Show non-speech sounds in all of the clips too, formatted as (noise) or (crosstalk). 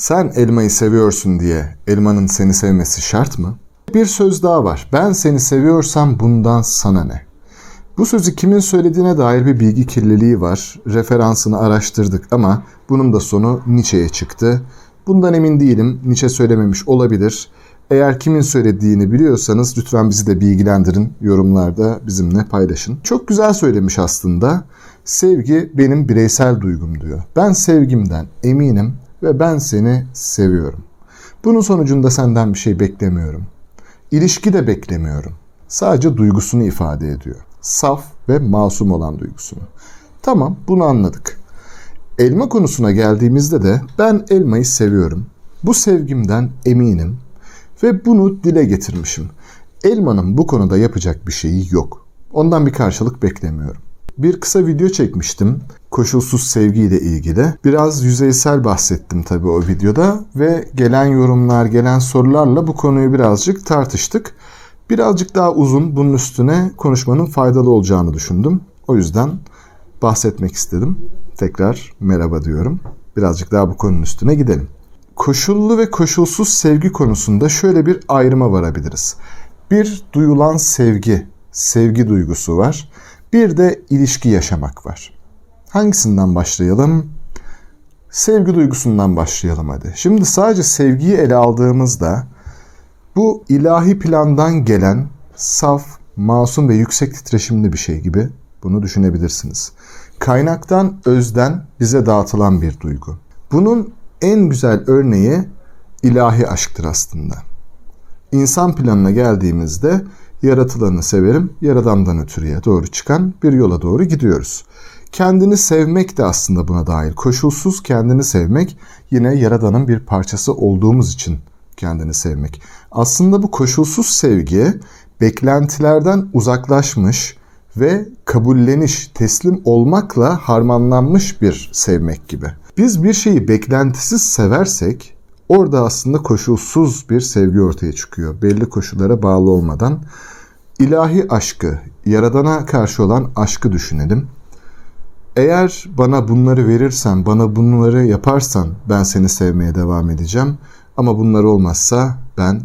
Sen elmayı seviyorsun diye elmanın seni sevmesi şart mı? Bir söz daha var. Ben seni seviyorsam bundan sana ne? Bu sözü kimin söylediğine dair bir bilgi kirliliği var. Referansını araştırdık ama bunun da sonu Nietzsche'ye çıktı. Bundan emin değilim. Nietzsche söylememiş olabilir. Eğer kimin söylediğini biliyorsanız lütfen bizi de bilgilendirin. Yorumlarda bizimle paylaşın. Çok güzel söylemiş aslında. Sevgi benim bireysel duygum diyor. Ben sevgimden eminim ve ben seni seviyorum. Bunun sonucunda senden bir şey beklemiyorum. İlişki de beklemiyorum. Sadece duygusunu ifade ediyor. Saf ve masum olan duygusunu. Tamam bunu anladık. Elma konusuna geldiğimizde de ben elmayı seviyorum. Bu sevgimden eminim ve bunu dile getirmişim. Elmanın bu konuda yapacak bir şeyi yok. Ondan bir karşılık beklemiyorum. Bir kısa video çekmiştim koşulsuz sevgiyle ilgili. Biraz yüzeysel bahsettim tabii o videoda ve gelen yorumlar, gelen sorularla bu konuyu birazcık tartıştık. Birazcık daha uzun bunun üstüne konuşmanın faydalı olacağını düşündüm. O yüzden bahsetmek istedim. Tekrar merhaba diyorum. Birazcık daha bu konunun üstüne gidelim. Koşullu ve koşulsuz sevgi konusunda şöyle bir ayrıma varabiliriz. Bir duyulan sevgi, sevgi duygusu var. Bir de ilişki yaşamak var. Hangisinden başlayalım? Sevgi duygusundan başlayalım hadi. Şimdi sadece sevgiyi ele aldığımızda bu ilahi plandan gelen saf, masum ve yüksek titreşimli bir şey gibi bunu düşünebilirsiniz. Kaynaktan, özden bize dağıtılan bir duygu. Bunun en güzel örneği ilahi aşktır aslında. İnsan planına geldiğimizde yaratılanı severim, yaradandan ötürüye doğru çıkan bir yola doğru gidiyoruz. Kendini sevmek de aslında buna dahil. Koşulsuz kendini sevmek yine yaradanın bir parçası olduğumuz için kendini sevmek. Aslında bu koşulsuz sevgi beklentilerden uzaklaşmış ve kabulleniş, teslim olmakla harmanlanmış bir sevmek gibi. Biz bir şeyi beklentisiz seversek orada aslında koşulsuz bir sevgi ortaya çıkıyor. Belli koşullara bağlı olmadan. ilahi aşkı, yaradana karşı olan aşkı düşünelim. Eğer bana bunları verirsen, bana bunları yaparsan ben seni sevmeye devam edeceğim. Ama bunlar olmazsa ben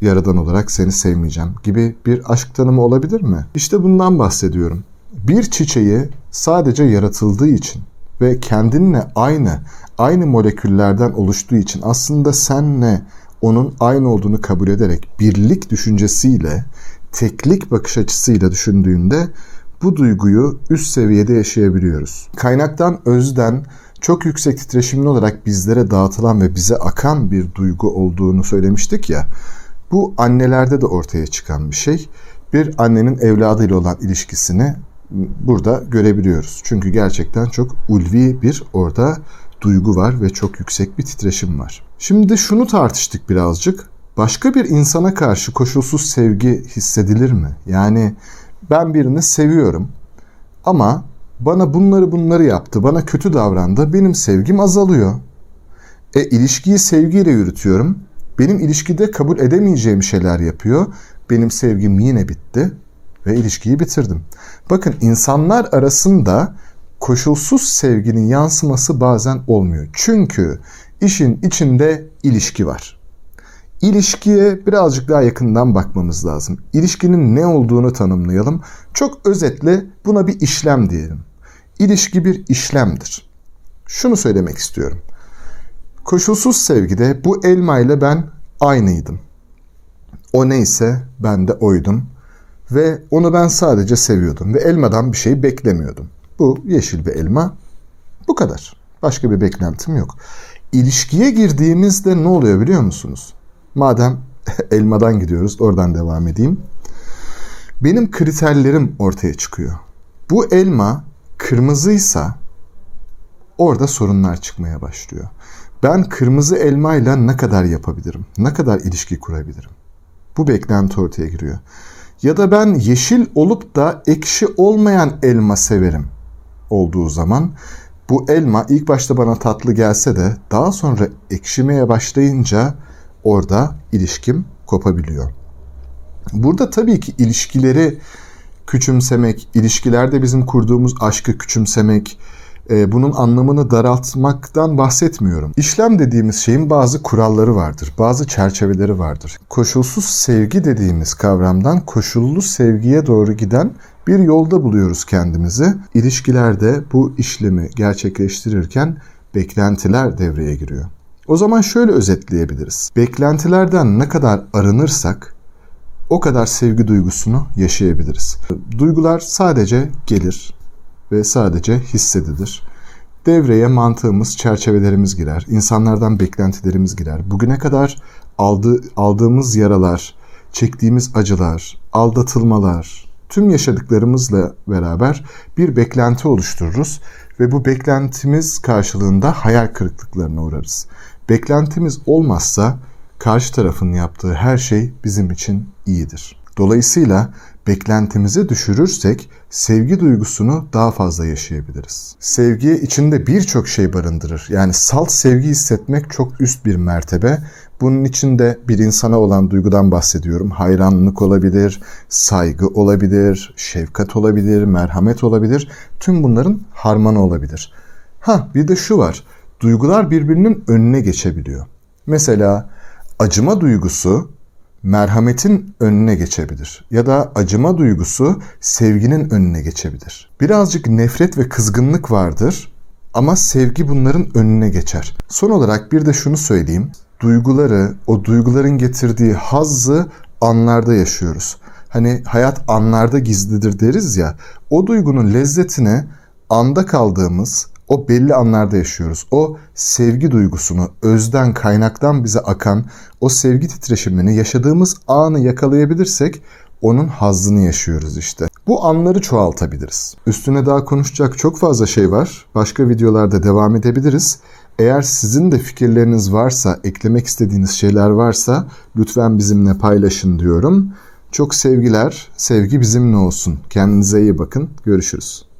yaradan olarak seni sevmeyeceğim gibi bir aşk tanımı olabilir mi? İşte bundan bahsediyorum. Bir çiçeği sadece yaratıldığı için ve kendinle aynı, aynı moleküllerden oluştuğu için aslında senle onun aynı olduğunu kabul ederek birlik düşüncesiyle, teklik bakış açısıyla düşündüğünde bu duyguyu üst seviyede yaşayabiliyoruz. Kaynaktan, özden, çok yüksek titreşimli olarak bizlere dağıtılan ve bize akan bir duygu olduğunu söylemiştik ya. Bu annelerde de ortaya çıkan bir şey. Bir annenin evladıyla olan ilişkisini burada görebiliyoruz. Çünkü gerçekten çok ulvi bir orada duygu var ve çok yüksek bir titreşim var. Şimdi şunu tartıştık birazcık. Başka bir insana karşı koşulsuz sevgi hissedilir mi? Yani ben birini seviyorum ama bana bunları bunları yaptı, bana kötü davrandı, benim sevgim azalıyor. E ilişkiyi sevgiyle yürütüyorum. Benim ilişkide kabul edemeyeceğim şeyler yapıyor. Benim sevgim yine bitti ve ilişkiyi bitirdim. Bakın insanlar arasında koşulsuz sevginin yansıması bazen olmuyor. Çünkü işin içinde ilişki var. İlişkiye birazcık daha yakından bakmamız lazım. İlişkinin ne olduğunu tanımlayalım. Çok özetle buna bir işlem diyelim. İlişki bir işlemdir. Şunu söylemek istiyorum. Koşulsuz sevgide bu elma ile ben aynıydım. O neyse ben de oydum. Ve onu ben sadece seviyordum ve elmadan bir şey beklemiyordum. Bu yeşil bir elma. Bu kadar. Başka bir beklentim yok. İlişkiye girdiğimizde ne oluyor biliyor musunuz? Madem (laughs) elmadan gidiyoruz, oradan devam edeyim. Benim kriterlerim ortaya çıkıyor. Bu elma kırmızıysa orada sorunlar çıkmaya başlıyor. Ben kırmızı elmayla ne kadar yapabilirim? Ne kadar ilişki kurabilirim? Bu beklenti ortaya giriyor. Ya da ben yeşil olup da ekşi olmayan elma severim olduğu zaman bu elma ilk başta bana tatlı gelse de daha sonra ekşimeye başlayınca orada ilişkim kopabiliyor. Burada tabii ki ilişkileri küçümsemek, ilişkilerde bizim kurduğumuz aşkı küçümsemek, e, bunun anlamını daraltmaktan bahsetmiyorum. İşlem dediğimiz şeyin bazı kuralları vardır, bazı çerçeveleri vardır. Koşulsuz sevgi dediğimiz kavramdan koşullu sevgiye doğru giden bir yolda buluyoruz kendimizi. İlişkilerde bu işlemi gerçekleştirirken beklentiler devreye giriyor. O zaman şöyle özetleyebiliriz. Beklentilerden ne kadar arınırsak o kadar sevgi duygusunu yaşayabiliriz. Duygular sadece gelir ve sadece hissedilir. Devreye mantığımız, çerçevelerimiz girer. İnsanlardan beklentilerimiz girer. Bugüne kadar aldı, aldığımız yaralar, çektiğimiz acılar, aldatılmalar, tüm yaşadıklarımızla beraber bir beklenti oluştururuz ve bu beklentimiz karşılığında hayal kırıklıklarına uğrarız. Beklentimiz olmazsa karşı tarafın yaptığı her şey bizim için iyidir. Dolayısıyla beklentimizi düşürürsek sevgi duygusunu daha fazla yaşayabiliriz. Sevgi içinde birçok şey barındırır. Yani salt sevgi hissetmek çok üst bir mertebe. Bunun içinde bir insana olan duygudan bahsediyorum. Hayranlık olabilir, saygı olabilir, şefkat olabilir, merhamet olabilir. Tüm bunların harmanı olabilir. Ha bir de şu var. Duygular birbirinin önüne geçebiliyor. Mesela acıma duygusu merhametin önüne geçebilir ya da acıma duygusu sevginin önüne geçebilir. Birazcık nefret ve kızgınlık vardır ama sevgi bunların önüne geçer. Son olarak bir de şunu söyleyeyim. Duyguları, o duyguların getirdiği hazzı anlarda yaşıyoruz. Hani hayat anlarda gizlidir deriz ya. O duygunun lezzetini anda kaldığımız, o belli anlarda yaşıyoruz. O sevgi duygusunu özden kaynaktan bize akan o sevgi titreşimini yaşadığımız anı yakalayabilirsek onun hazzını yaşıyoruz işte. Bu anları çoğaltabiliriz. Üstüne daha konuşacak çok fazla şey var. Başka videolarda devam edebiliriz. Eğer sizin de fikirleriniz varsa, eklemek istediğiniz şeyler varsa lütfen bizimle paylaşın diyorum. Çok sevgiler, sevgi bizimle olsun. Kendinize iyi bakın. Görüşürüz.